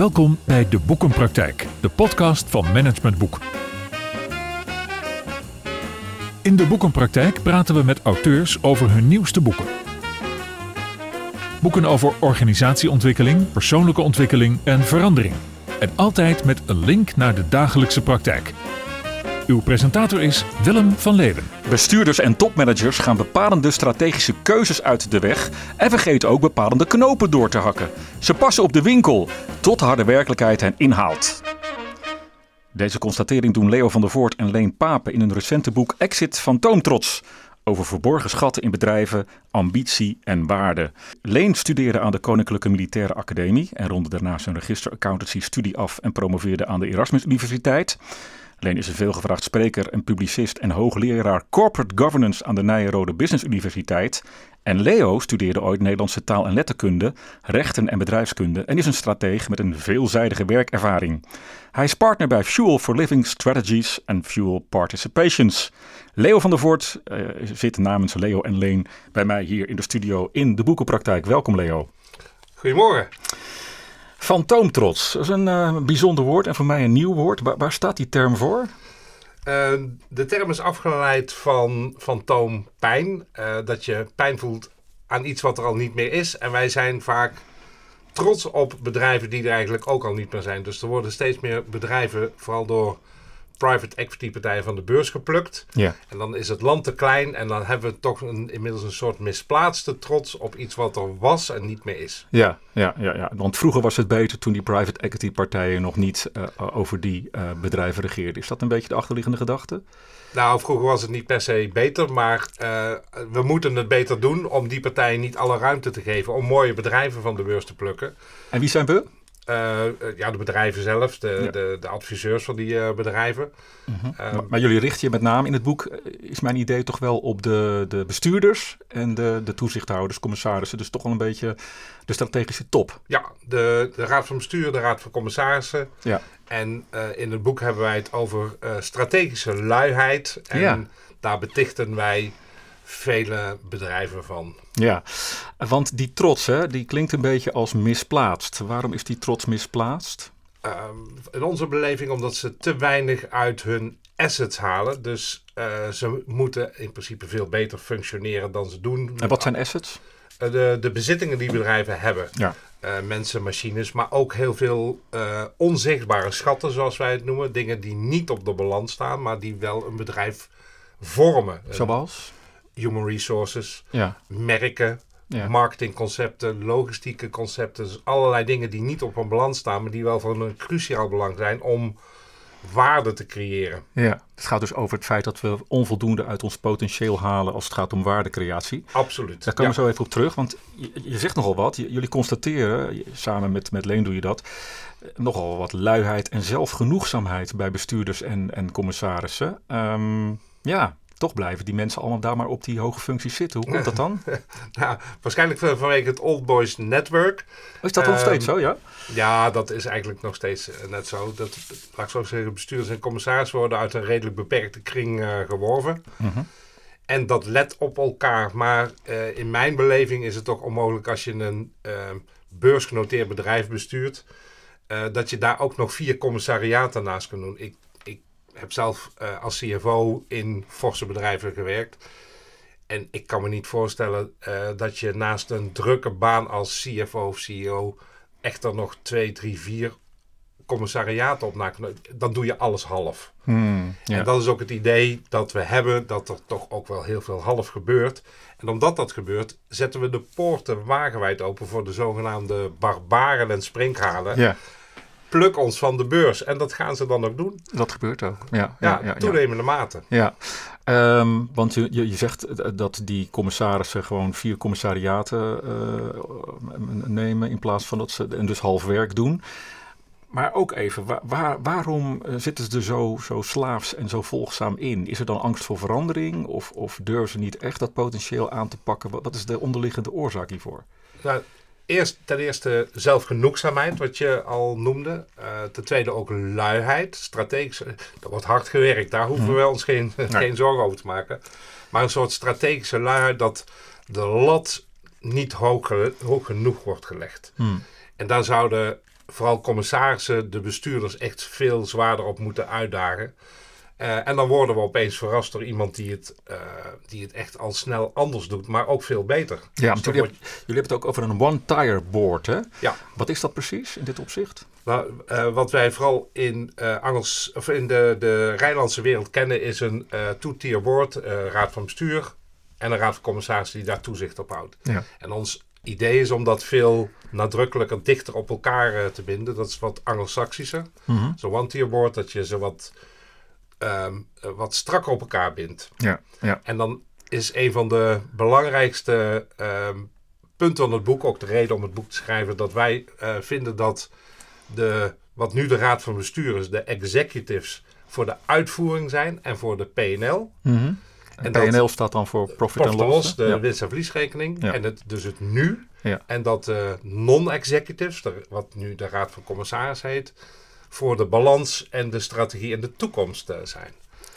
Welkom bij De Boekenpraktijk, de podcast van Management Boek. In De Boekenpraktijk praten we met auteurs over hun nieuwste boeken. Boeken over organisatieontwikkeling, persoonlijke ontwikkeling en verandering. En altijd met een link naar de dagelijkse praktijk. Uw presentator is Willem van Leeuwen. Bestuurders en topmanagers gaan bepalende strategische keuzes uit de weg en vergeten ook bepalende knopen door te hakken. Ze passen op de winkel tot de harde werkelijkheid hen inhaalt. Deze constatering doen Leo van der Voort en Leen Papen in hun recente boek Exit Fantoomtrots over verborgen schatten in bedrijven, ambitie en waarde. Leen studeerde aan de Koninklijke Militaire Academie en ronde daarna zijn register accountancy studie af en promoveerde aan de Erasmus Universiteit. Leen is een veelgevraagd spreker en publicist en hoogleraar Corporate Governance aan de Nijrode Business Universiteit. En Leo studeerde ooit Nederlandse taal en letterkunde, rechten en bedrijfskunde en is een strateeg met een veelzijdige werkervaring. Hij is partner bij Fuel for Living Strategies en Fuel Participations. Leo van der Voort uh, zit namens Leo en Leen bij mij hier in de studio in de Boekenpraktijk. Welkom Leo. Goedemorgen. Fantoomtrots, dat is een uh, bijzonder woord en voor mij een nieuw woord. Waar, staat die term voor? Uh, de term is afgeleid van fantoompijn. Uh, dat je pijn voelt aan iets wat er al niet meer is. En wij zijn vaak trots op bedrijven die er eigenlijk ook al niet meer zijn. Dus er worden steeds meer bedrijven, vooral door private equity partijen van de beurs geplukt. Ja. En dan is het land te klein en dan hebben we toch een, inmiddels een soort misplaatste trots op iets wat er was en niet meer is. Ja, ja, ja, ja. want vroeger was het beter toen die private equity partijen nog niet uh, over die uh, bedrijven regeerden. Is dat een beetje de achterliggende gedachte? Nou, vroeger was het niet per se beter, maar uh, we moeten het beter doen om die partijen niet alle ruimte te geven om mooie bedrijven van de beurs te plukken. En wie zijn we? Uh, ja, de bedrijven zelf, de, ja. de, de, adviseurs van die uh, bedrijven. Uh -huh. maar, maar, jullie richten je met name in het boek, is mijn idee toch wel op de, de bestuurders en de, de toezichthouders, commissarissen. Dus toch wel een beetje de strategische top. Ja, de, de raad van bestuur, de raad van commissarissen. Ja. En in het boek hebben wij het over strategische luiheid. En ja. daar betichten wij vele bedrijven van. Ja, want die trots, hè, die klinkt een beetje als misplaatst. Waarom is die trots misplaatst? Uh, in onze beleving omdat ze te weinig uit hun assets halen. Dus uh, ze moeten in principe veel beter functioneren dan ze doen. En wat zijn assets? Uh, de, de bezittingen die bedrijven hebben. Ja. Uh, mensen, machines, maar ook heel veel onzichtbare schatten, zoals wij het noemen. Dingen die niet op de balans staan, maar die wel een bedrijf vormen. Zoals? Human resources, ja. merken, ja. marketingconcepten, logistieke concepten. Dus allerlei dingen die niet op een balans staan, maar die wel van een cruciaal belang zijn om waarde te creëren. Ja, het gaat dus over het feit dat we onvoldoende uit ons potentieel halen als het gaat om waardecreatie. Absoluut. Daar komen ja. we zo even op terug, want je, je zegt nogal wat. J jullie constateren, samen met, met Leen doe je dat, nogal wat luiheid en zelfgenoegzaamheid bij bestuurders en, en commissarissen. Um, ja, toch blijven die mensen allemaal daar maar op die hoge functies zitten. Hoe komt dat dan? nou, waarschijnlijk vanwege het Old Boys Network. Is dat nog um, steeds zo, ja? Ja, dat is eigenlijk nog steeds net zo. Dat, laat ik zo zeggen, bestuurders en commissarissen worden uit een redelijk beperkte kring uh, geworven. -huh. En dat let op elkaar. Maar uh, in mijn beleving is het toch onmogelijk als je een uh, beursgenoteerd bedrijf bestuurt... Uh, dat je daar ook nog vier commissariaten naast kan doen. Ik heb zelf uh, als CFO in forse bedrijven gewerkt. En ik kan me niet voorstellen uh, dat je naast een drukke baan als CFO of CEO echt er nog twee, drie, vier commissariaten op na Dan doe je alles half. Hmm, ja. En dat is ook het idee dat we hebben, dat er toch ook wel heel veel half gebeurt. En omdat dat gebeurt, zetten we de poorten wagenwijd open voor de zogenaamde barbaren en springhalen. Ja pluk ons van de beurs. En dat gaan ze dan ook doen. Dat gebeurt ook. Ja, ja, ja toenemende ja. mate. Ja, um, want je, je zegt dat die commissarissen gewoon vier commissariaten uh, nemen in plaats van dat ze en dus half werk doen. Maar ook even, waar, waar, waarom zitten ze er zo, zo slaafs en zo volgzaam in? Is er dan angst voor verandering of, of durven ze niet echt dat potentieel aan te pakken? Wat is de onderliggende oorzaak hiervoor? Nou, eerst, ten eerste zelfgenoegzaamheid, wat je al noemde. Uh, ten tweede ook luiheid, strategisch. Er wordt hard gewerkt, daar hoeven we ons geen, nee. geen zorgen over te maken. Maar een soort strategische luiheid dat de lat niet hoog, hoog genoeg wordt gelegd. Hmm. En daar zouden vooral commissarissen de bestuurders echt veel zwaarder op moeten uitdagen. Eh, en dan worden we opeens verrast door iemand die het, eh, die het echt al snel anders doet, maar ook veel beter. Ja, Dus jullie, hebben, jullie hebben het ook over een one-tire board, hè? Ja. Wat is dat precies in dit opzicht? Nou, eh, wat wij vooral in, Angels, of in de, de Rijnlandse wereld kennen is een two-tier board, raad van bestuur en een raad van commissarissen die daar toezicht op houdt. Ja. En ons idee is om dat veel nadrukkelijker, dichter op elkaar te binden. Dat is wat Anglo-Saxischer. Mhm. Zo'n one-tier board, dat je ze wat, ehm, eh, wat strakker op elkaar bindt. Ja, ja. En dan is een van de belangrijkste ehm, punten van het boek, ook de reden om het boek te schrijven, dat wij eh, vinden dat de, wat nu de Raad van Bestuur is, de executives voor de uitvoering zijn en voor de PNL. Mhm. En PNL dat- staat dan voor Profit, and Loss. De ja. winst- en verliesrekening. Ja. En het, dus het nu. Ja. En dat de non-executives, wat nu de Raad van Commissaris heet, voor de balans en de strategie en de toekomst eh, zijn.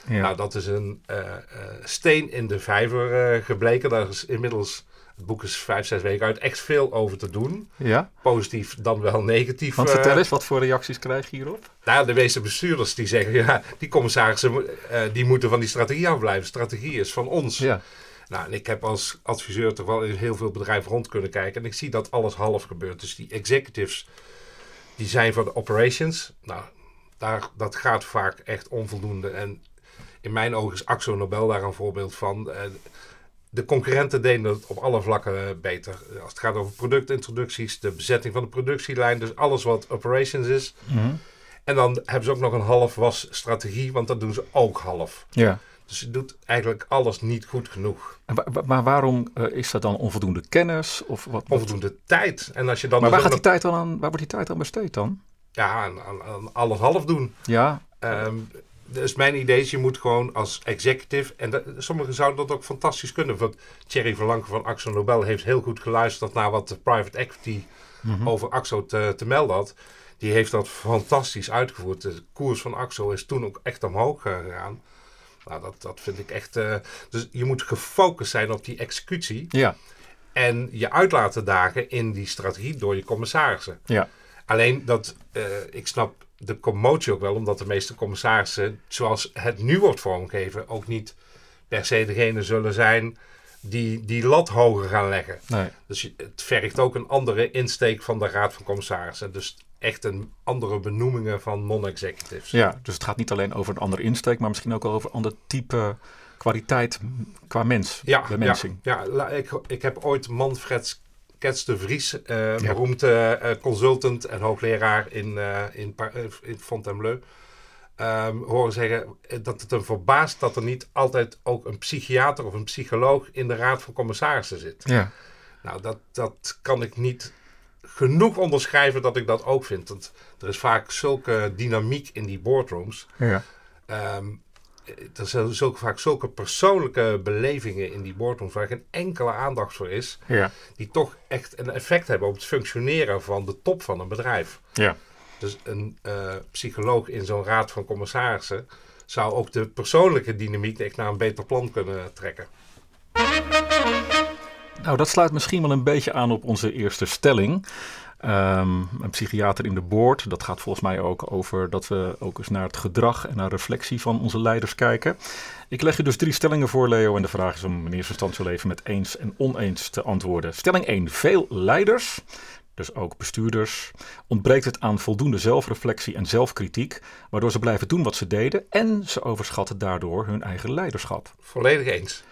Ja. Nou, dat is een eh, eh, steen in de vijver gebleken. Daar is inmiddels, het boek is vijf, zes weken uit, echt veel over te doen. ja? Positief dan wel negatief. Want vertel eens, wat voor reacties krijg je hierop? Nou, de meeste bestuurders die zeggen, ja, die commissarissen eh, die moeten van die strategie afblijven. Strategie is van ons. Ja. Nou, en ik heb als adviseur toch wel in heel veel bedrijven rond kunnen kijken. En ik zie dat alles half gebeurt. Dus die executives, die zijn voor de operations. Nou, daar, dat gaat vaak echt onvoldoende. En in mijn ogen is Axo Nobel daar een voorbeeld van. De concurrenten deden het op alle vlakken eh, beter. Als het gaat over productintroducties, de bezetting van de productielijn. Dus alles wat operations is. Mhm. En dan hebben ze ook nog een half was strategie, want dat doen ze ook half. ja. Dus je doet eigenlijk alles niet goed genoeg. Wa- Maar waarom eh, is dat dan onvoldoende kennis? Of wat, wat- Onvoldoende tijd. En als je dan Maar dus waar, gaat die tijd dan aan, waar wordt die tijd aan besteed dan? ja, aan, aan- aan alles half doen. Ja, Ehm, dus mijn idee is, je moet gewoon als executive... En dat- sommigen zouden dat ook fantastisch kunnen. Want Thierry Verlanken van Axo Nobel heeft heel goed geluisterd... naar wat de private equity over Axo te, te melden had. Die heeft dat fantastisch uitgevoerd. De koers van Axo is toen ook echt omhoog eh, gegaan. Nou, dat, dat vind ik echt... eh, dus je moet gefocust zijn op die executie... ja, en je uit laten dagen in die strategie door je commissarissen. ja. Alleen dat, eh, ik snap de commotie ook wel, omdat de meeste commissarissen, zoals het nu wordt vormgegeven, ook niet per se degene zullen zijn die die lat hoger gaan leggen. Nee. Dus het vergt ook een andere insteek van de Raad van Commissarissen. Dus echt een andere benoemingen van non-executives. Ja, dus het gaat niet alleen over een andere insteek, maar misschien ook over een ander type kwaliteit qua mens, Ja, bij ja, mensing. ja ik, ik heb ooit Manfred Kets de Vries, eh beroemd eh, eh, consultant en hoogleraar in, eh in, in Fontainebleau, ehm, horen zeggen dat het hem verbaast dat er niet altijd ook een psychiater of een psycholoog in de raad van commissarissen zit. Ja. Nou, dat, dat kan ik niet genoeg onderschrijven dat ik dat ook vind. Want er is vaak zulke dynamiek in die boardrooms. Ja. Ehm, er zijn zulke, vaak zulke persoonlijke belevingen in die boardrooms waar geen enkele aandacht voor is, Ja. die toch echt een effect hebben op het functioneren van de top van een bedrijf. Ja. Dus een eh, psycholoog in zo'n raad van commissarissen zou ook de persoonlijke dynamiek echt naar een beter plan kunnen trekken. Nou, dat sluit misschien wel een beetje aan op onze eerste stelling. Ehm, een psychiater in de board, dat gaat volgens mij ook over dat we ook eens naar het gedrag en naar reflectie van onze leiders kijken. Ik leg je dus drie stellingen voor, Leo, en de vraag is om in eerste instantie even met eens en oneens te antwoorden. Stelling 1. Veel leiders, dus ook bestuurders, ontbreekt het aan voldoende zelfreflectie en zelfkritiek, waardoor ze blijven doen wat ze deden en ze overschatten daardoor hun eigen leiderschap. Volledig eens.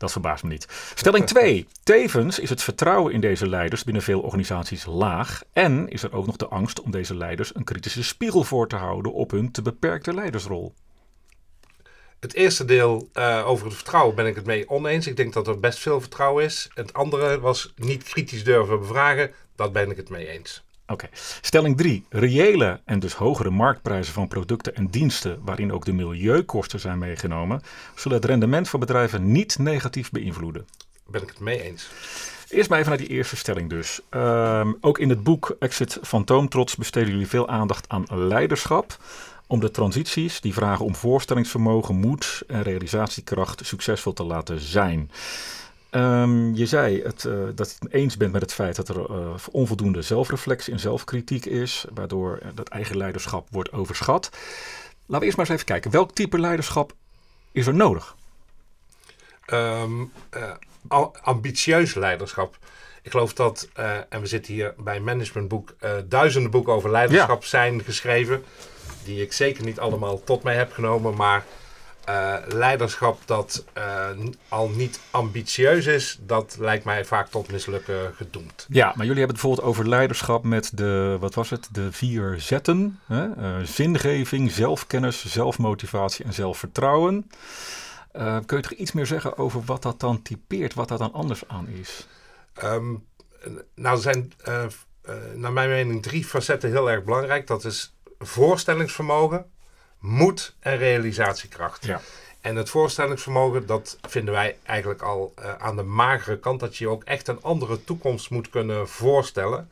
Dat verbaast me niet. Stelling 2. Tevens is het vertrouwen in deze leiders binnen veel organisaties laag. En is er ook nog de angst om deze leiders een kritische spiegel voor te houden op hun te beperkte leidersrol. Het eerste deel eh, over het vertrouwen ben ik het mee oneens. Ik denk dat er best veel vertrouwen is. Het andere was niet kritisch durven bevragen. Dat ben ik het mee eens. Oké. Stelling 3. Reële en dus hogere marktprijzen van producten en diensten, waarin ook de milieukosten zijn meegenomen, zullen het rendement van bedrijven niet negatief beïnvloeden. Ben ik het mee eens. Eerst maar even naar die eerste stelling dus. Ehm, ook in het boek Exit Fantoomtrots besteden jullie veel aandacht aan leiderschap. Om de transities die vragen om voorstellingsvermogen, moed en realisatiekracht succesvol te laten zijn. Ehm, je zei het, uh, dat je het eens bent met het feit dat er uh, onvoldoende zelfreflectie en zelfkritiek is, waardoor dat eigen leiderschap wordt overschat. Laten we eerst maar eens even kijken. Welk type leiderschap is er nodig? Um, ambitieus leiderschap. Ik geloof dat, en we zitten hier bij Managementboek, duizenden boeken over leiderschap zijn geschreven. Die ik zeker niet allemaal tot mij heb genomen, maar uh, leiderschap dat uh, al niet ambitieus is, dat lijkt mij vaak tot mislukken gedoemd. Ja, maar jullie hebben het bijvoorbeeld over leiderschap met de, wat was het, de vier zetten. Hè? Uh, zingeving, zelfkennis, zelfmotivatie en zelfvertrouwen. kun je toch iets meer zeggen over wat dat dan typeert, wat daar dan anders aan is? Um, nou, er zijn naar mijn mening drie facetten heel erg belangrijk. Dat is voorstellingsvermogen, moed en realisatiekracht. Ja. En het voorstellingsvermogen, dat vinden wij eigenlijk al uh, aan de magere kant. Dat je ook echt een andere toekomst moet kunnen voorstellen.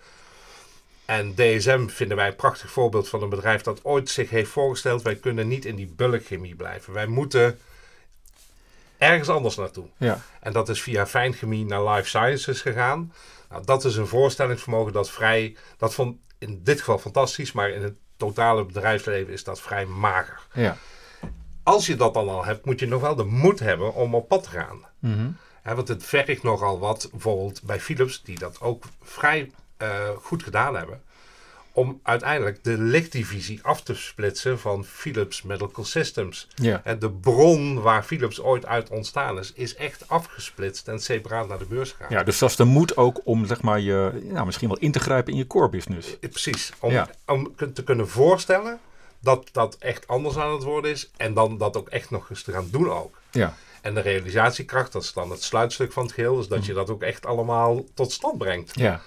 En DSM vinden wij een prachtig voorbeeld van een bedrijf dat ooit zich heeft voorgesteld. Wij kunnen niet in die bulkchemie blijven. Wij moeten ergens anders naartoe. Ja. En dat is via fijnchemie naar life sciences gegaan. Nou, dat is een voorstellingsvermogen dat vrij, dat vond in dit geval fantastisch, maar in het totale bedrijfsleven is dat vrij mager. Ja. Als je dat dan al hebt, moet je nog wel de moed hebben om op pad te gaan. Mm want het vergt nogal wat, bijvoorbeeld bij Philips, die dat ook vrij uh, goed gedaan hebben om uiteindelijk de lichtdivisie af te splitsen van Philips Medical Systems. Ja. En de bron waar Philips ooit uit ontstaan is, is echt afgesplitst en separaat naar de beurs gegaan. Ja, dus dat is de moed ook om zeg maar, je, ja, misschien wel in te grijpen in je core business. Eh, precies, om, ja. om te kunnen voorstellen dat dat echt anders aan het worden is en dan dat ook echt nog eens te gaan doen ook. Ja. En de realisatiekracht, dat is dan het sluitstuk van het geheel, dus dat je dat ook echt allemaal tot stand brengt. Ja.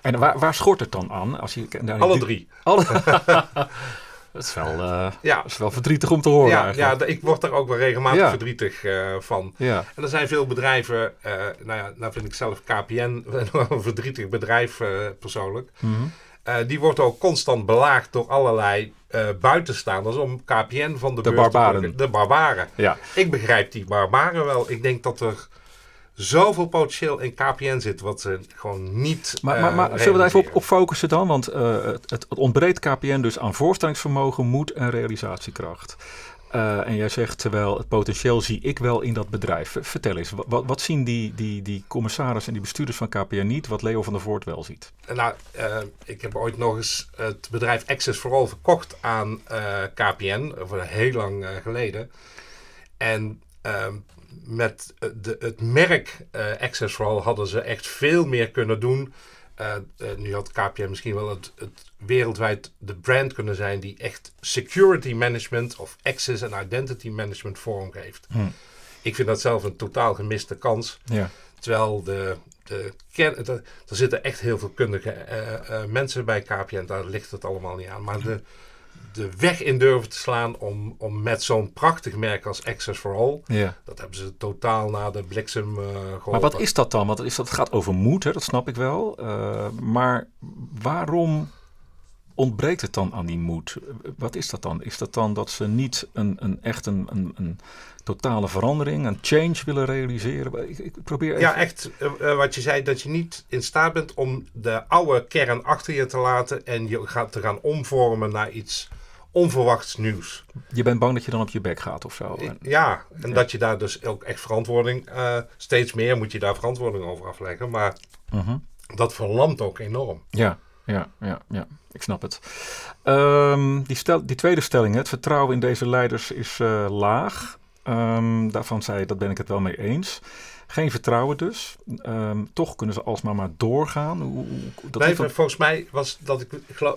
En waar, waar schort het dan aan? Als je, nou, Alle drie. Alle... dat, is wel, uh, ja. is wel verdrietig om te horen. Ja, ja ik word er ook wel regelmatig verdrietig uh, van. Ja. En er zijn veel bedrijven, uh, nou ja, nou vind ik zelf KPN een verdrietig bedrijf persoonlijk. Mm -hmm. die wordt ook constant belaagd door allerlei buitenstaanders om KPN van de, de barbaren. Te de barbaren. Ja. Ik begrijp die barbaren wel. Ik denk dat er zoveel potentieel in KPN zit, wat ze gewoon niet. Maar, maar, maar zullen we daar even op, op focussen dan? Want uh, het, het, ontbreekt KPN dus aan voorstellingsvermogen, moed en realisatiekracht. Uh, en jij zegt, terwijl het potentieel zie ik wel in dat bedrijf. Vertel eens, wat, wat zien die, die, die commissarissen en die bestuurders van KPN niet, wat Leo van der Voort wel ziet? Nou, uh, ik heb ooit nog eens het bedrijf Access for All verkocht aan KPN, voor heel lang geleden. En ehm, met eh, de, het merk uh, Access for All hadden ze echt veel meer kunnen doen. Uh, nu had KPN misschien wel het, het, wereldwijd de brand kunnen zijn die echt security management of access en identity management vormgeeft. Hm. Ik vind dat zelf een totaal gemiste kans. Ja. Terwijl de, de er zitten echt heel veel kundige mensen bij KPN, daar ligt het allemaal niet aan. Maar de, de weg in durven te slaan om, om met zo'n prachtig merk als Access for All. Ja. Dat hebben ze totaal na de bliksem uh, geholpen. Maar wat is dat dan? Want is dat, het gaat over moed, hè? dat snap ik wel. Uh, maar waarom ontbreekt het dan aan die moed? Wat is dat dan? Is dat dan dat ze niet een, een echt een, een, een totale verandering, een change willen realiseren? Ik, ik probeer even... Ja, echt uh, wat je zei, dat je niet in staat bent om de oude kern achter je te laten en je gaat te gaan omvormen naar iets onverwachts nieuws. Je bent bang dat je dan op je bek gaat of zo? Ja, en dat je daar dus ook echt verantwoording, uh, steeds meer moet je daar verantwoording over afleggen. Maar uh dat verlamt ook enorm. Ja, ja, ja, ja. Ik snap het. Um, die, stel, die tweede stelling, het vertrouwen in deze leiders is uh, laag. Um, daarvan zei dat ben ik het wel mee eens. Geen vertrouwen dus. Um, toch kunnen ze alsmaar maar doorgaan. Hoe, dat nee, Volgens mij was dat ik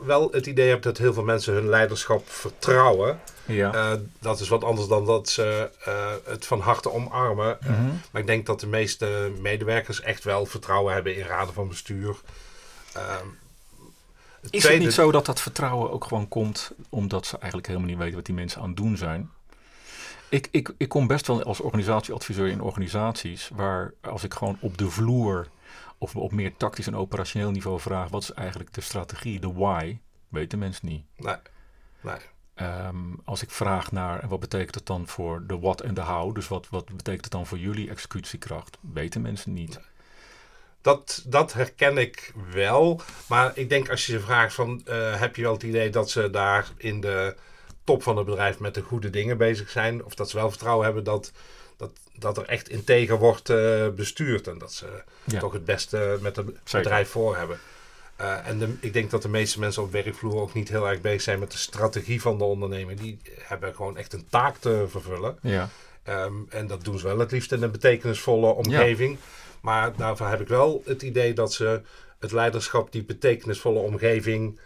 wel het idee heb dat heel veel mensen hun leiderschap vertrouwen. Ja. Uh, dat is wat anders dan dat ze uh, het van harte omarmen. Mm -hmm. maar ik denk dat de meeste medewerkers echt wel vertrouwen hebben in raden van bestuur. Uh, het is het niet zo dat dat vertrouwen ook gewoon komt omdat ze eigenlijk helemaal niet weten wat die mensen aan het doen zijn? Ik, ik, ik kom best wel als organisatieadviseur in organisaties waar als ik gewoon op de vloer of op meer tactisch en operationeel niveau vraag, wat is eigenlijk de strategie, de why, weten mensen niet. Nee, nee. Ehm, als ik vraag naar wat betekent het dan voor de what en de how, dus wat, wat betekent het dan voor jullie executiekracht, weten mensen niet. Dat, dat herken ik wel. Maar ik denk als je ze vraagt van eh, heb je wel het idee dat ze daar in de top van het bedrijf met de goede dingen bezig zijn. Of dat ze wel vertrouwen hebben dat, dat, dat er echt integer wordt uh, bestuurd. En dat ze toch het beste met het bedrijf voor hebben. Uh, en de, ik denk dat de meeste mensen op werkvloer ook niet heel erg bezig zijn met de strategie van de ondernemer. Die hebben gewoon echt een taak te vervullen. Ja. Um, en dat doen ze wel het liefst in een betekenisvolle omgeving. Maar daarvoor heb ik wel het idee dat ze het leiderschap, die betekenisvolle omgeving,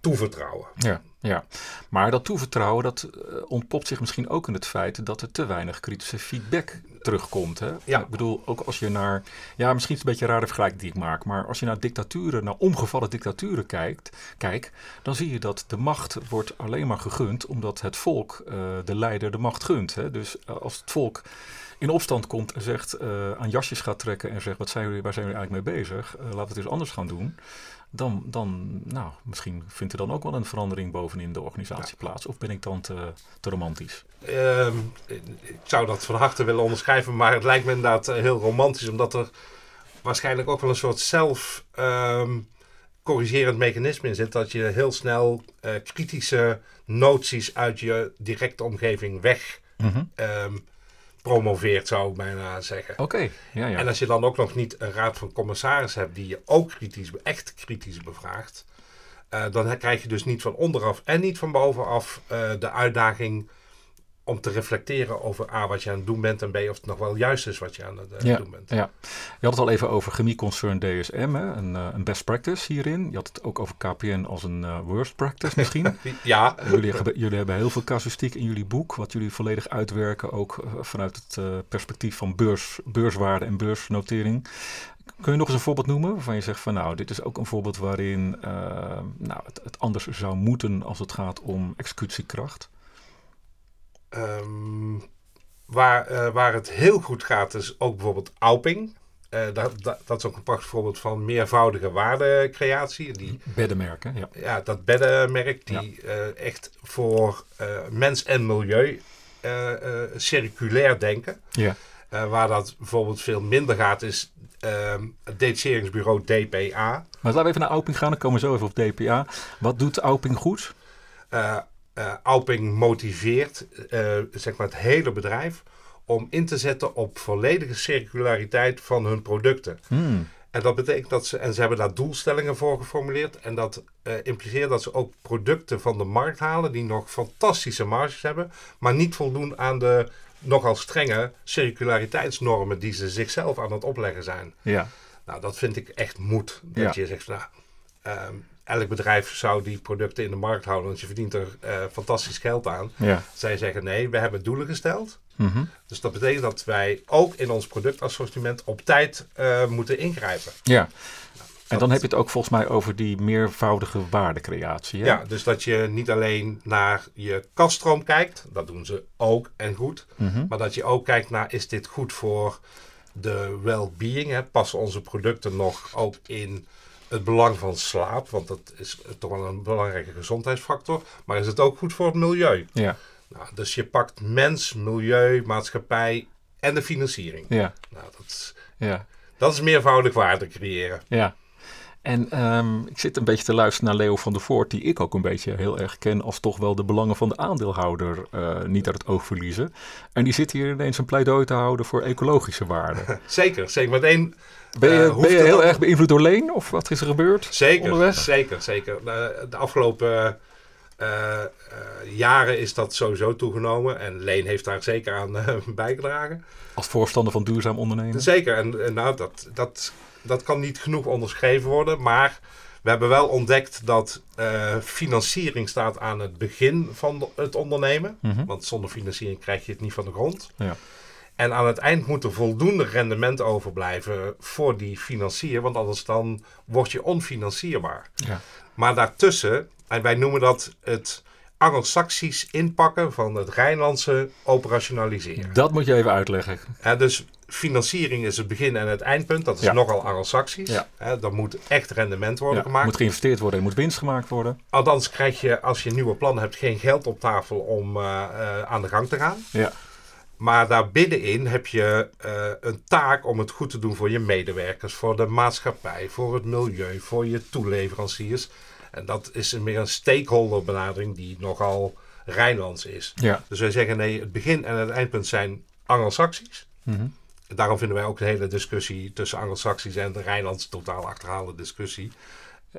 toevertrouwen. Ja, ja. maar dat toevertrouwen dat uh, ontpopt zich misschien ook in het feit dat er te weinig kritische feedback terugkomt. Hè? Ja. Ik bedoel, ook als je naar, ja, misschien is het een beetje een rare vergelijking die ik maak, maar als je naar dictaturen, naar omgevallen dictaturen kijkt, kijk, dan zie je dat de macht wordt alleen maar gegund omdat het volk uh, de leider de macht gunt. Hè? Dus uh, als het volk in opstand komt en zegt, uh, aan jasjes gaat trekken en zegt, wat zijn jullie, waar zijn jullie eigenlijk mee bezig? Laten we het eens anders gaan doen. Dan, dan, nou, misschien vindt er dan ook wel een verandering bovenin de organisatie ja. plaats. Of ben ik dan te, te romantisch? Uh, ik zou dat van harte willen onderschrijven, maar het lijkt me inderdaad eh, heel romantisch, omdat er waarschijnlijk ook wel een soort zelf um, corrigerend mechanisme in zit. Dat je heel snel uh, kritische noties uit je directe omgeving weg mm -hmm. um, promoveert, zou ik bijna zeggen. Oké, okay. ja, ja. En als je dan ook nog niet een raad van commissaris hebt die je ook kritisch, echt kritisch bevraagt, uh, dan krijg je dus niet van onderaf en niet van bovenaf uh, de uitdaging om te reflecteren over A, wat je aan het doen bent en B, of het nog wel juist is wat je aan het uh, ja, doen bent. Ja. Je had het al even over chemieconcern DSM, hè? Een, een, best practice hierin. Je had het ook over KPN als een worst practice misschien. ja. Jullie, jullie, hebben heel veel casuïstiek in jullie boek, wat jullie volledig uitwerken, ook vanuit het perspectief van beurs, beurswaarde en beursnotering. Kun je nog eens een voorbeeld noemen waarvan je zegt van nou, dit is ook een voorbeeld waarin nou, het, het anders zou moeten als het gaat om executiekracht? Um, waar, uh, waar het heel goed gaat is ook bijvoorbeeld Auping. Uh, dat, dat, dat, is ook een prachtig voorbeeld van meervoudige waardecreatie. Die, beddenmerken, ja. Ja, dat beddenmerk die ja. uh, echt voor mens en milieu circulair denken. Ja. waar dat bijvoorbeeld veel minder gaat is het detacheringsbureau DPA. Maar laten we even naar Auping gaan, dan komen we zo even op DPA. Wat doet Auping goed? Uh, Auping motiveert uh, zeg maar het hele bedrijf om in te zetten op volledige circulariteit van hun producten. Hmm. En dat betekent dat ze, en ze hebben daar doelstellingen voor geformuleerd. En dat uh, impliceert dat ze ook producten van de markt halen die nog fantastische marges hebben, maar niet voldoen aan de nogal strenge circulariteitsnormen die ze zichzelf aan het opleggen zijn. Ja. Nou, dat vind ik echt moed. Dat ja. je zegt, nou, um, elk bedrijf zou die producten in de markt houden, want je verdient er uh, fantastisch geld aan. Ja. Zij zeggen nee, we hebben doelen gesteld. Mm -hmm. Dus dat betekent dat wij ook in ons productassortiment op tijd uh, moeten ingrijpen. Ja. En dan heb je het ook volgens mij over die meervoudige waardecreatie. Hè? Ja, dus dat je niet alleen naar je kaststroom kijkt, dat doen ze ook en goed. Mm -hmm. Maar dat je ook kijkt naar, is dit goed voor de well-being? Passen onze producten nog ook in het belang van slaap? Want dat is toch wel een belangrijke gezondheidsfactor. Maar is het ook goed voor het milieu? Ja. Nou, dus je pakt mens, milieu, maatschappij en de financiering. Ja. Nou, dat is, ja. dat is meervoudig waarde creëren. Ja. En um, ik zit een beetje te luisteren naar Leo van der Voort, die ik ook een beetje heel erg ken als toch wel de belangen van de aandeelhouder uh, niet uit het oog verliezen. En die zit hier ineens een pleidooi te houden voor ecologische waarden. zeker, zeker. Één, ben je, uh, ben je heel erg beïnvloed door Leen of wat is er gebeurd? Zeker, onderweg? zeker, zeker. De, de afgelopen uh, jaren is dat sowieso toegenomen en Leen heeft daar zeker aan bijgedragen. Als voorstander van duurzaam ondernemen? Zeker, en, en nou, dat, dat dat kan niet genoeg onderschreven worden. Maar we hebben wel ontdekt dat uh, financiering staat aan het begin van het ondernemen. Mm -hmm. Want zonder financiering krijg je het niet van de grond. Ja. En aan het eind moet er voldoende rendement overblijven voor die financier. Want anders dan word je onfinancierbaar. Ja. Maar daartussen, en wij noemen dat het Anglo-Saxisch inpakken van het Rijnlandse operationaliseren. Dat moet je even uitleggen. Ja, dus financiering is het begin en het eindpunt. Dat is Ja. nogal anglo-saxisch. Ja. Er moet echt rendement worden Ja, gemaakt. moet geïnvesteerd worden, er moet winst gemaakt worden. Althans krijg je, als je nieuwe plannen hebt, geen geld op tafel om eh, eh, aan de gang te gaan. Ja, Maar daar binnenin heb je eh, een taak om het goed te doen voor je medewerkers, voor de maatschappij, voor het milieu, voor je toeleveranciers. En dat is een meer een stakeholder benadering die nogal Rijnlands is. ja. Dus wij zeggen nee, het begin en het eindpunt zijn Anglo-Saxisch. Mhm. Daarom vinden wij ook de hele discussie tussen Anglo-Saxisch en de Rijnlands totaal achterhaalde discussie.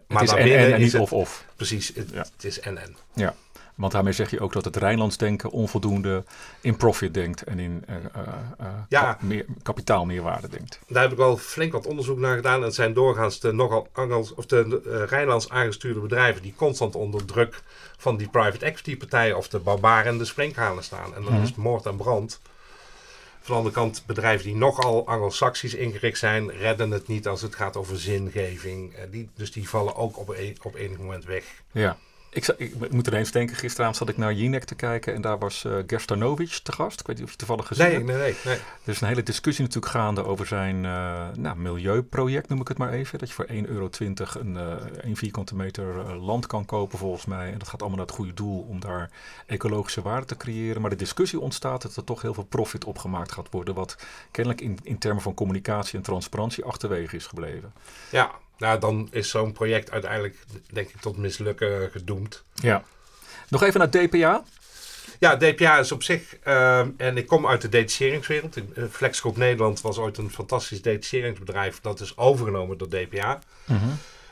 het is en, niet of-of. Precies, het, Ja. het is en-en. Ja, want daarmee zeg je ook dat het Rijnlands denken onvoldoende in profit denkt en in eh, eh, Ja. ka- meer, kapitaalmeerwaarde denkt. Daar heb ik wel flink wat onderzoek naar gedaan. En het zijn doorgaans de nogal Angels, of de Rijnlands aangestuurde bedrijven die constant onder druk van die private equity partijen of de barbaren en de springhalen staan. En dan Mhm. is het moord en brand. Van de andere kant, bedrijven die nogal Anglo-Saxisch ingericht zijn, redden het niet als het gaat over zingeving. Die, dus die vallen ook op, een, op enig moment weg. Ja. Ik, ik moet er eens denken, gisteravond zat ik naar Jinek te kijken en daar was eh Gerstanovic te gast. Ik weet niet of je toevallig gezien Nee, hebt. nee, nee. nee. Er is een hele discussie natuurlijk gaande over zijn eh, nou, milieuproject, noem ik het maar even. Dat je voor 1,20 euro een, eh 1 vierkante meter eh, land kan kopen volgens mij. En dat gaat allemaal naar het goede doel om daar ecologische waarde te creëren. Maar de discussie ontstaat dat er toch heel veel profit opgemaakt gaat worden. Wat kennelijk in, in termen van communicatie en transparantie achterwege is gebleven. Ja, nou dan is zo'n project uiteindelijk, denk ik, tot mislukken gedoemd. Ja. Nog even naar DPA. Ja, DPA is op zich, ehm, en ik kom uit de detacheringswereld. In- eh, Flexgroep Nederland was ooit een fantastisch detacheringsbedrijf. Dat is overgenomen door DPA.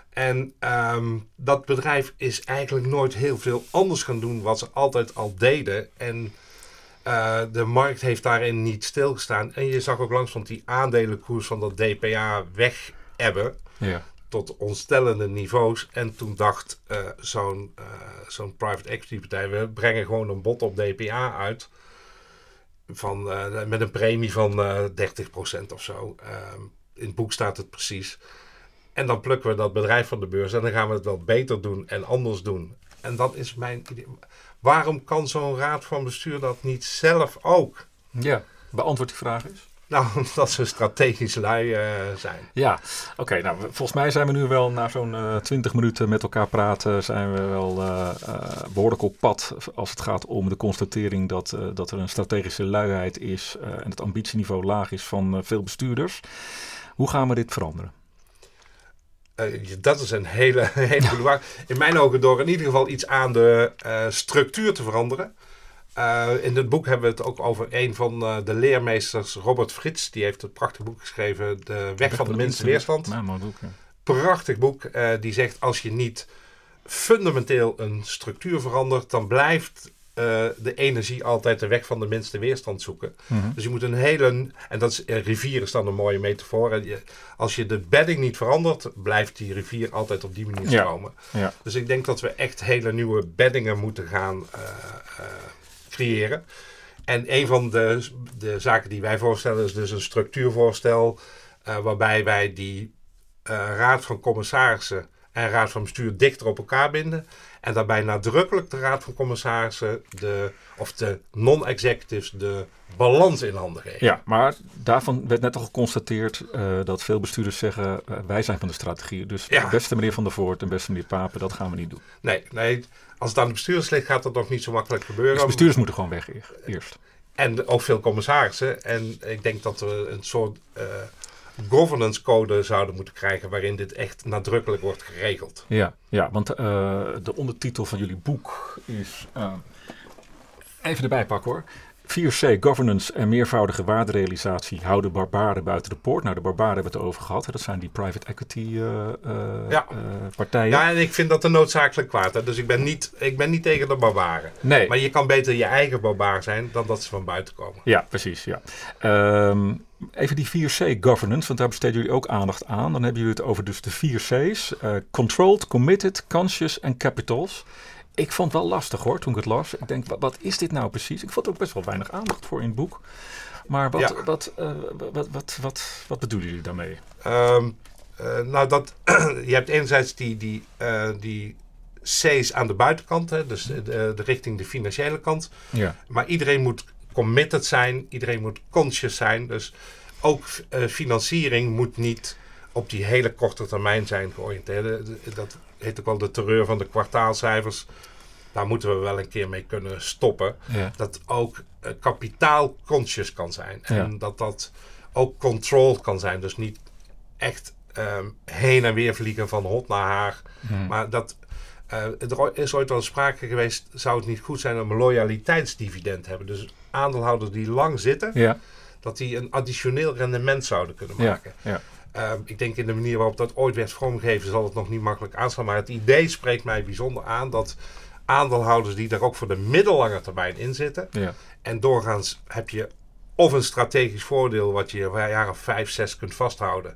En ehm, dat bedrijf is eigenlijk nooit heel veel anders gaan doen wat ze altijd al deden. En eh, de markt heeft daarin niet stilgestaan. En je zag ook langs van die aandelenkoers van dat DPA weg hebben Ja. Tot ontstellende niveaus. En toen dacht eh, zo'n eh, zo'n private equity partij, we brengen gewoon een bod op DPA uit. Van, eh, met een premie van eh 30% of zo. Ehm, in het boek staat het precies. En dan plukken we dat bedrijf van de beurs en dan gaan we het wel beter doen en anders doen. En dat is mijn idee. Waarom kan zo'n raad van bestuur dat niet zelf ook? Ja. Beantwoord die vraag eens. Nou, omdat ze strategisch lui eh, zijn. Ja, oké. nou, volgens mij zijn we nu wel na zo'n eh 20 minuten met elkaar praten, zijn we wel eh, eh, behoorlijk op pad als het gaat om de constatering dat, dat er een strategische luiheid is en het ambitieniveau laag is van veel bestuurders. Hoe gaan we dit veranderen? Dat is een hele, hele vraag. In mijn ogen door in ieder geval iets aan de structuur te veranderen. Eh, in het boek hebben we het ook over een van eh, de leermeesters, Robert Frits. Die heeft het prachtig boek geschreven, De Weg van de Minste Weerstand. Mooi boek, ja. Prachtig boek. eh, die zegt, als je niet fundamenteel een structuur verandert, dan blijft de energie altijd de weg van de minste weerstand zoeken. Mhm. Dus je moet een hele, en dat is, rivier is dan een mooie metafoor. En je- als je de bedding niet verandert, blijft die rivier altijd op die manier stromen. Ja. Dus ik denk dat we echt hele nieuwe beddingen moeten gaan creëren. En een van de, de zaken die wij voorstellen is dus een structuurvoorstel. eh, waarbij wij die eh, raad van commissarissen en raad van bestuur dichter op elkaar binden. En daarbij nadrukkelijk de raad van commissarissen, de, of de non-executives, de balans in handen geven. Ja, maar daarvan werd net al geconstateerd eh, dat veel bestuurders zeggen: eh, wij zijn van de strategie. Dus Ja. beste meneer Van der Voort en beste meneer Papen, dat gaan we niet doen. Nee, nee, als het aan de bestuurders ligt, gaat dat nog niet zo makkelijk gebeuren. Dus bestuurders moeten gewoon weg eer- eerst. En ook veel commissarissen. En ik denk dat we een soort eh, governance code zouden moeten krijgen waarin dit echt nadrukkelijk wordt geregeld. Ja, ja want eh, de ondertitel van jullie boek is. eh, even erbij pakken hoor. 4C, governance en meervoudige waarderealisatie houden barbaren buiten de poort. Nou, de barbaren hebben het over gehad. Hè. Dat zijn die private equity eh, eh, Ja. partijen. Ja, en ik vind dat een noodzakelijk kwaad. Hè? Dus ik ben, niet, ik ben niet tegen de barbaren. nee. Maar je kan beter je eigen barbaar zijn dan dat ze van buiten komen. Ja, precies. Ja. Ehm, even die 4C governance, want daar besteden jullie ook aandacht aan. Dan hebben jullie het over dus de 4 C's. eh, controlled, committed, conscious en capitals. Ik vond het wel lastig hoor, toen ik het las. Ik denk, wat, wat is dit nou precies? Ik vond er ook best wel weinig aandacht voor in het boek. Maar wat, Ja. wat, eh, wat, wat, wat, wat bedoelen jullie daarmee? Ehm, eh, nou, dat, je hebt enerzijds die, die, die C's aan de buitenkant, hè? dus de, de, de richting de financiële kant. Ja, Maar iedereen moet committed zijn, iedereen moet conscious zijn. Dus ook eh, financiering moet niet op die hele korte termijn zijn georiënteerd. Dat heet ook wel de terreur van de kwartaalcijfers. Daar moeten we wel een keer mee kunnen stoppen. Ja. Dat ook uh, kapitaal conscious kan zijn. En Ja. dat dat ook controlled kan zijn. Dus niet echt ehm, heen en weer vliegen van hot naar haar. Hmm. Maar dat, eh, er is ooit wel sprake geweest, zou het niet goed zijn om een loyaliteitsdividend te hebben. Dus aandeelhouders die lang zitten, Ja, dat die een additioneel rendement zouden kunnen ja, maken. ja. Ehm, ik denk in de manier waarop dat ooit werd vormgegeven, zal het nog niet makkelijk aanslaan. Maar het idee spreekt mij bijzonder aan dat aandeelhouders die daar ook voor de middellange termijn in zitten. ja. En doorgaans heb je of een strategisch voordeel wat je of vijf, zes kunt vasthouden.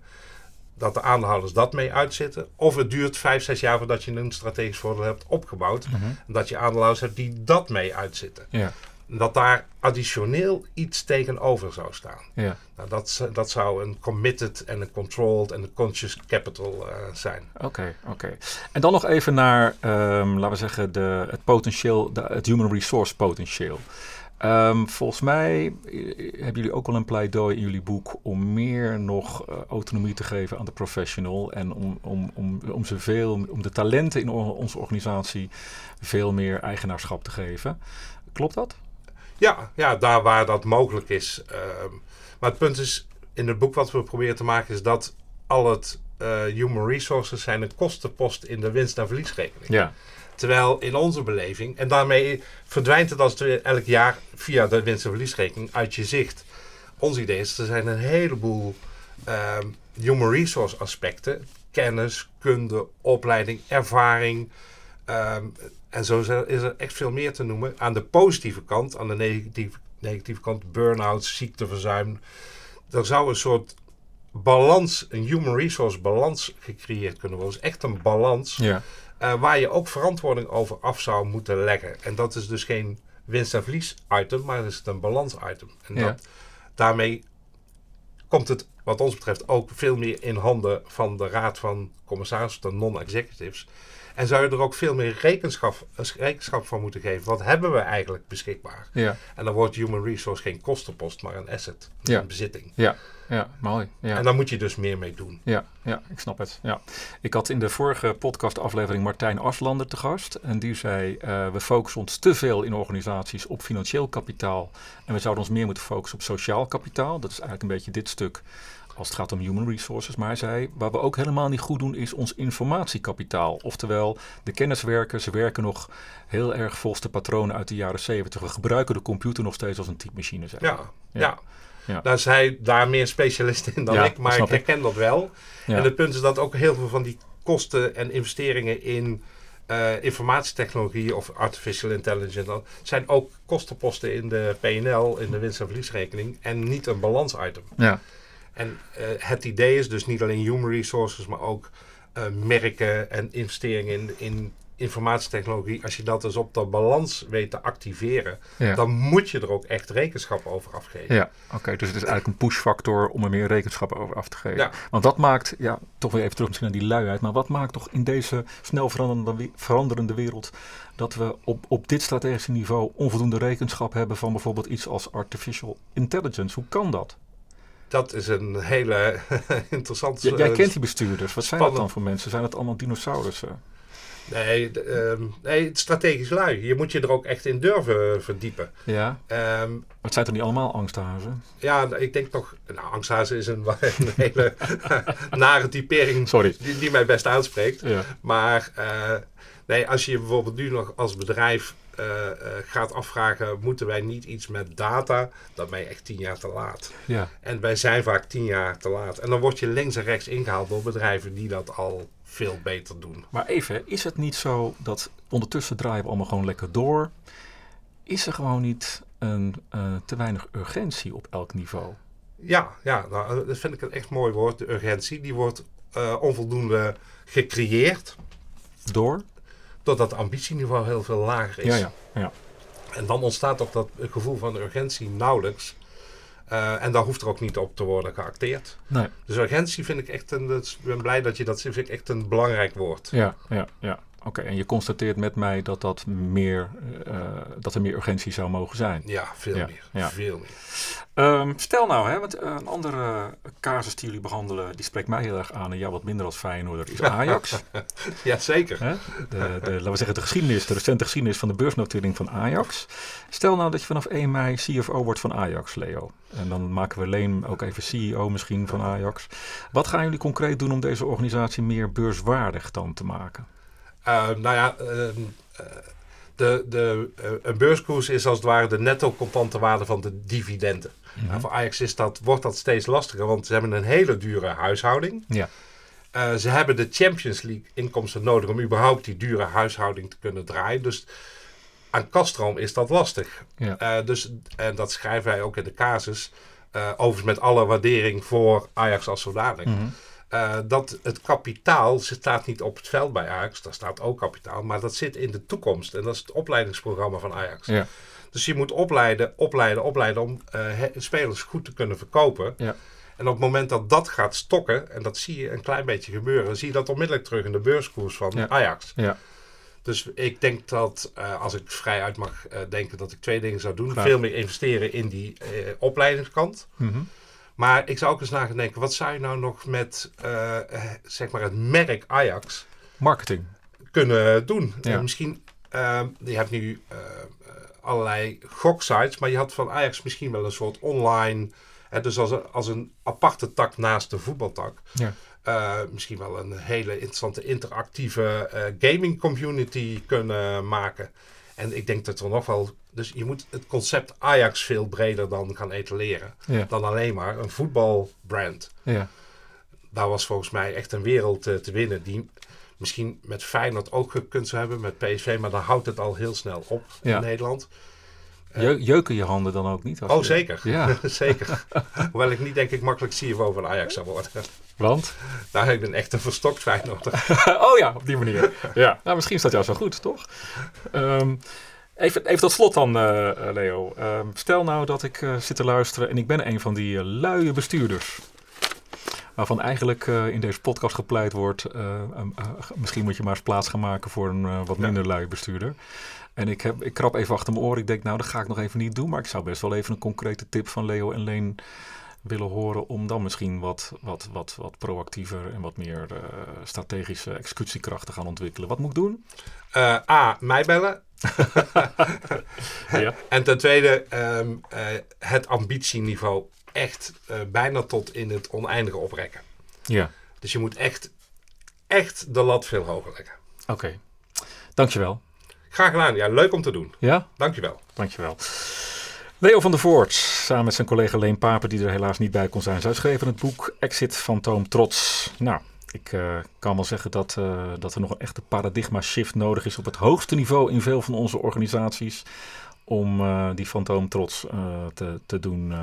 Dat de aandeelhouders dat mee uitzitten. Of het duurt vijf, zes jaar voordat je een strategisch voordeel hebt opgebouwd. Mhm. En dat je aandeelhouders hebt die dat mee uitzitten. ja. Dat daar additioneel iets tegenover zou staan. ja. Nou, dat, dat zou een committed en een controlled en een conscious capital eh, zijn. Oké, oké. En dan nog even naar, ehm, laten we zeggen, de, het potentieel, de, het human resource potentieel. Ehm, volgens mij eh, hebben jullie ook wel een pleidooi in jullie boek om meer nog eh, autonomie te geven aan de professional en om, om, om, om, ze veel, om de talenten in onze organisatie veel meer eigenaarschap te geven. Klopt dat? Ja, ja daar waar dat mogelijk is. Ehm, maar het punt is, in het boek wat we proberen te maken, is dat al het eh, human resources zijn een kostenpost in de winst- en verliesrekening. Ja. Terwijl in onze beleving, en daarmee verdwijnt het als elk jaar via de winst- en verliesrekening uit je zicht. Ons idee is, er zijn een heleboel ehm, human resource aspecten. Kennis, kunde, opleiding, ervaring. ehm, en zo is er- is er echt veel meer te noemen. Aan de positieve kant, aan de negatieve, negatieve kant, burn-out, ziekteverzuim. Er zou een soort balans, een human resource balans gecreëerd kunnen worden. Dus echt een balans. Ja. Eh, waar je ook verantwoording over af zou moeten leggen. En dat is dus geen winst- en verlies item, maar is een balans item. En Ja. dat, daarmee komt het, wat ons betreft, ook veel meer in handen van de raad van commissarissen, de non-executives. En zou je er ook veel meer rekenschap, rekenschap van moeten geven. Wat hebben we eigenlijk beschikbaar? Ja. En dan wordt human resource geen kostenpost, maar een asset. Ja. Een bezitting. Ja. Ja. Mooi. Ja. En daar moet je dus meer mee doen. Ja, ja, ik snap het. Ja. Ik had in de vorige podcastaflevering Martijn Aslander te gast. En die zei, eh, we focussen ons te veel in organisaties op financieel kapitaal. En we zouden ons meer moeten focussen op sociaal kapitaal. Dat is eigenlijk een beetje dit stuk als het gaat om human resources. Maar hij zei, waar we ook helemaal niet goed doen is ons informatiekapitaal. Oftewel, de kenniswerkers werken nog heel erg volgens de patronen uit de jaren 70. We gebruiken de computer nog steeds als een typemachine. Ja, Ja. ja. Ja. Daar is hij daar meer specialist in dan Ja, ik, maar ik herken dat wel. Ja. En het punt is dat ook heel veel van die kosten en investeringen in eh, informatietechnologie of artificial intelligence, dat zijn ook kostenposten in de PNL, in de winst- en verliesrekening, en niet een balansitem. ja. En eh, het idee is dus niet alleen human resources, maar ook eh, merken en investeringen in, in informatietechnologie. Als je dat dus op de balans weet te activeren, Ja. dan moet je er ook echt rekenschap over afgeven. Ja, oké. dus het is eigenlijk een pushfactor om er meer rekenschap over af te geven. Ja. Want dat maakt, ja, toch weer even terug misschien naar die luiheid, maar wat maakt toch in deze snel veranderende, veranderende wereld dat we op, op dit strategische niveau onvoldoende rekenschap hebben van bijvoorbeeld iets als artificial intelligence? Hoe kan dat? Dat is een hele interessante... J- jij eh, kent die bestuurders. Wat zijn dat dan voor mensen? Zijn dat allemaal dinosaurussen? Nee, ehm, nee, strategisch lui. Je moet je er ook echt in durven verdiepen. Ja. Ehm, Het zijn toch niet allemaal angsthazen? ja, ik denk toch... Nou, angsthazen is een, een hele nare typering Sorry. die, die mij best aanspreekt. Ja. Maar eh, nee, als je je bijvoorbeeld nu nog als bedrijf eh, eh, gaat afvragen... moeten wij niet iets met data? Dan ben je echt tien jaar te laat. Ja. En wij zijn vaak tien jaar te laat. En dan word je links en rechts ingehaald door bedrijven die dat al veel beter doen. Maar even, is het niet zo dat ondertussen draaien we allemaal gewoon lekker door? Is er gewoon niet een, eh, te weinig urgentie op elk niveau? Ja, ja nou, dat vind ik een echt mooi woord, de urgentie. Die wordt eh, onvoldoende gecreëerd, Door? doordat het ambitieniveau heel veel lager is. Ja, ja, ja. En dan ontstaat ook dat gevoel van urgentie nauwelijks. Eh, en daar hoeft er ook niet op te worden geacteerd. Nee. Dus urgentie vind ik echt een. is- Ik ben blij dat je dat vind ik echt een belangrijk woord. Ja, ja, ja. Oké, en je constateert met mij dat, dat, meer, uh, dat er meer urgentie zou mogen zijn. Ja, veel meer. Ja. Veel meer. Um, stel nou, hè, want een andere casus die jullie behandelen, die spreekt mij heel erg aan en jou wat minder als Feyenoorder, is Ajax. ja, zeker. Hè? De, de, laten we zeggen de geschiedenis, de recente geschiedenis van de beursnotering van Ajax. Stel nou dat je vanaf 1 mei CFO wordt van Ajax, Leo. En dan maken we Leen ook even CEO misschien van Ajax. Wat gaan jullie concreet doen om deze organisatie meer beurswaardig dan te maken? Uh, nou ja, uh, de, de, uh, een beurskoers is als het ware de netto contante waarde van de dividenden. Mm -hmm. voor Ajax is dat, wordt dat steeds lastiger, want ze hebben een hele dure huishouding. Ja. Uh, ze hebben de Champions League inkomsten nodig om überhaupt die dure huishouding te kunnen draaien. Dus aan kaststroom is dat lastig. Ja. Uh, dus, en dat schrijven wij ook in de casus. Uh, overigens met alle waardering voor Ajax als zodanig. Mm -hmm. Uh, dat het kapitaal staat niet op het veld bij Ajax, daar staat ook kapitaal, maar dat zit in de toekomst. En dat is het opleidingsprogramma van Ajax. Ja. Dus je moet opleiden, opleiden, opleiden om uh, spelers goed te kunnen verkopen. Ja. En op het moment dat dat gaat stokken, en dat zie je een klein beetje gebeuren, zie je dat onmiddellijk terug in de beurskoers van ja. Ajax. Ja. Dus ik denk dat, uh, als ik vrij uit mag denken, dat ik twee dingen zou doen. Graag. Veel meer investeren in die opleidingskant. Mm -hmm. Maar ik zou ook eens na gaan denken, wat zou je nou nog met uh, zeg maar het merk Ajax marketing kunnen doen? Ja. Uh, misschien, uh, je hebt nu allerlei goksites, maar je had van Ajax misschien wel een soort online, hè, dus als een, als een aparte tak naast de voetbaltak. Ja. Uh, misschien wel een hele interessante interactieve uh, gaming community kunnen maken. En ik denk dat er nog wel. Dus je moet het concept Ajax veel breder dan gaan etaleren. Ja. Dan alleen maar een voetbalbrand. Ja. Daar was volgens mij echt een wereld uh, te winnen. Die misschien met Feyenoord ook gekund zou hebben. Met PSV. Maar dan houdt het al heel snel op ja. in Nederland. Je, jeuken je handen dan ook niet? oh, je... zeker. Ja. zeker. Hoewel ik niet denk ik makkelijk CFO van Ajax zou worden. Want? Nou, ik ben echt een verstokt Feyenoorder. oh ja, op die manier. ja. Nou, misschien is dat juist wel goed, toch? Um, even, even tot slot dan, uh, Leo. Um, stel nou dat ik uh, zit te luisteren en ik ben een van die luie bestuurders. Waarvan eigenlijk in deze podcast gepleit wordt. misschien moet je maar eens plaats gaan maken voor een wat minder ja. luie bestuurder. En ik, heb, ik krap even achter mijn oren. Ik denk, nou, dat ga ik nog even niet doen. Maar ik zou best wel even een concrete tip van Leo en Leen willen horen. Om dan misschien wat, wat, wat, wat proactiever en wat meer uh, strategische executiekracht te gaan ontwikkelen. Wat moet ik doen? Uh, A, mij bellen. ja. En ten tweede, um, uh, het ambitieniveau echt bijna tot in het oneindige oprekken. Ja. Dus je moet echt, echt de lat veel hoger leggen. Oké, okay. dankjewel. Graag gedaan. Ja, leuk om te doen. Ja? Dankjewel. Dankjewel. Leo van der Voort, samen met zijn collega Leen Paper, die er helaas niet bij kon zijn. Zij schreven het boek Exit Fantoom Trots. Nou, ik uh, kan wel zeggen dat, uh, dat er nog een echte paradigma shift nodig is op het hoogste niveau in veel van onze organisaties. Om uh, die fantoom trots te, te doen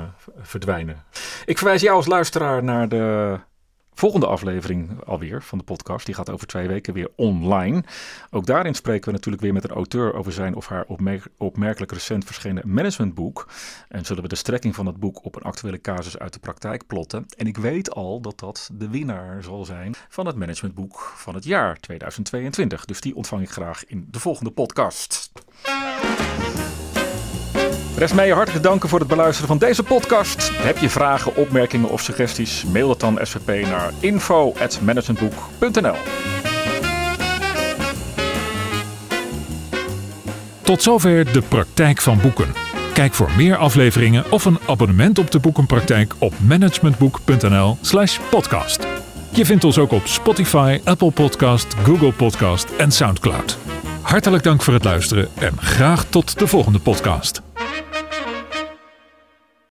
verdwijnen. Ik verwijs jou als luisteraar naar de volgende aflevering alweer van de podcast. Die gaat over twee weken weer online. Ook daarin spreken we natuurlijk weer met een auteur over zijn of haar opmerk opmerkelijk recent verschenen managementboek. En zullen we de strekking van het boek op een actuele casus uit de praktijk plotten. En ik weet al dat dat de winnaar zal zijn van het managementboek van het jaar 2022. Dus die ontvang ik graag in de volgende podcast. Rest hartelijk danken voor het beluisteren van deze podcast. Heb je vragen, opmerkingen of suggesties? Mail het dan SVP naar info.managementboek.nl Tot zover de praktijk van boeken. Kijk voor meer afleveringen of een abonnement op de boekenpraktijk op managementboek.nl/slash podcast. Je vindt ons ook op Spotify, Apple Podcast, Google Podcast en Soundcloud. Hartelijk dank voor het luisteren en graag tot de volgende podcast.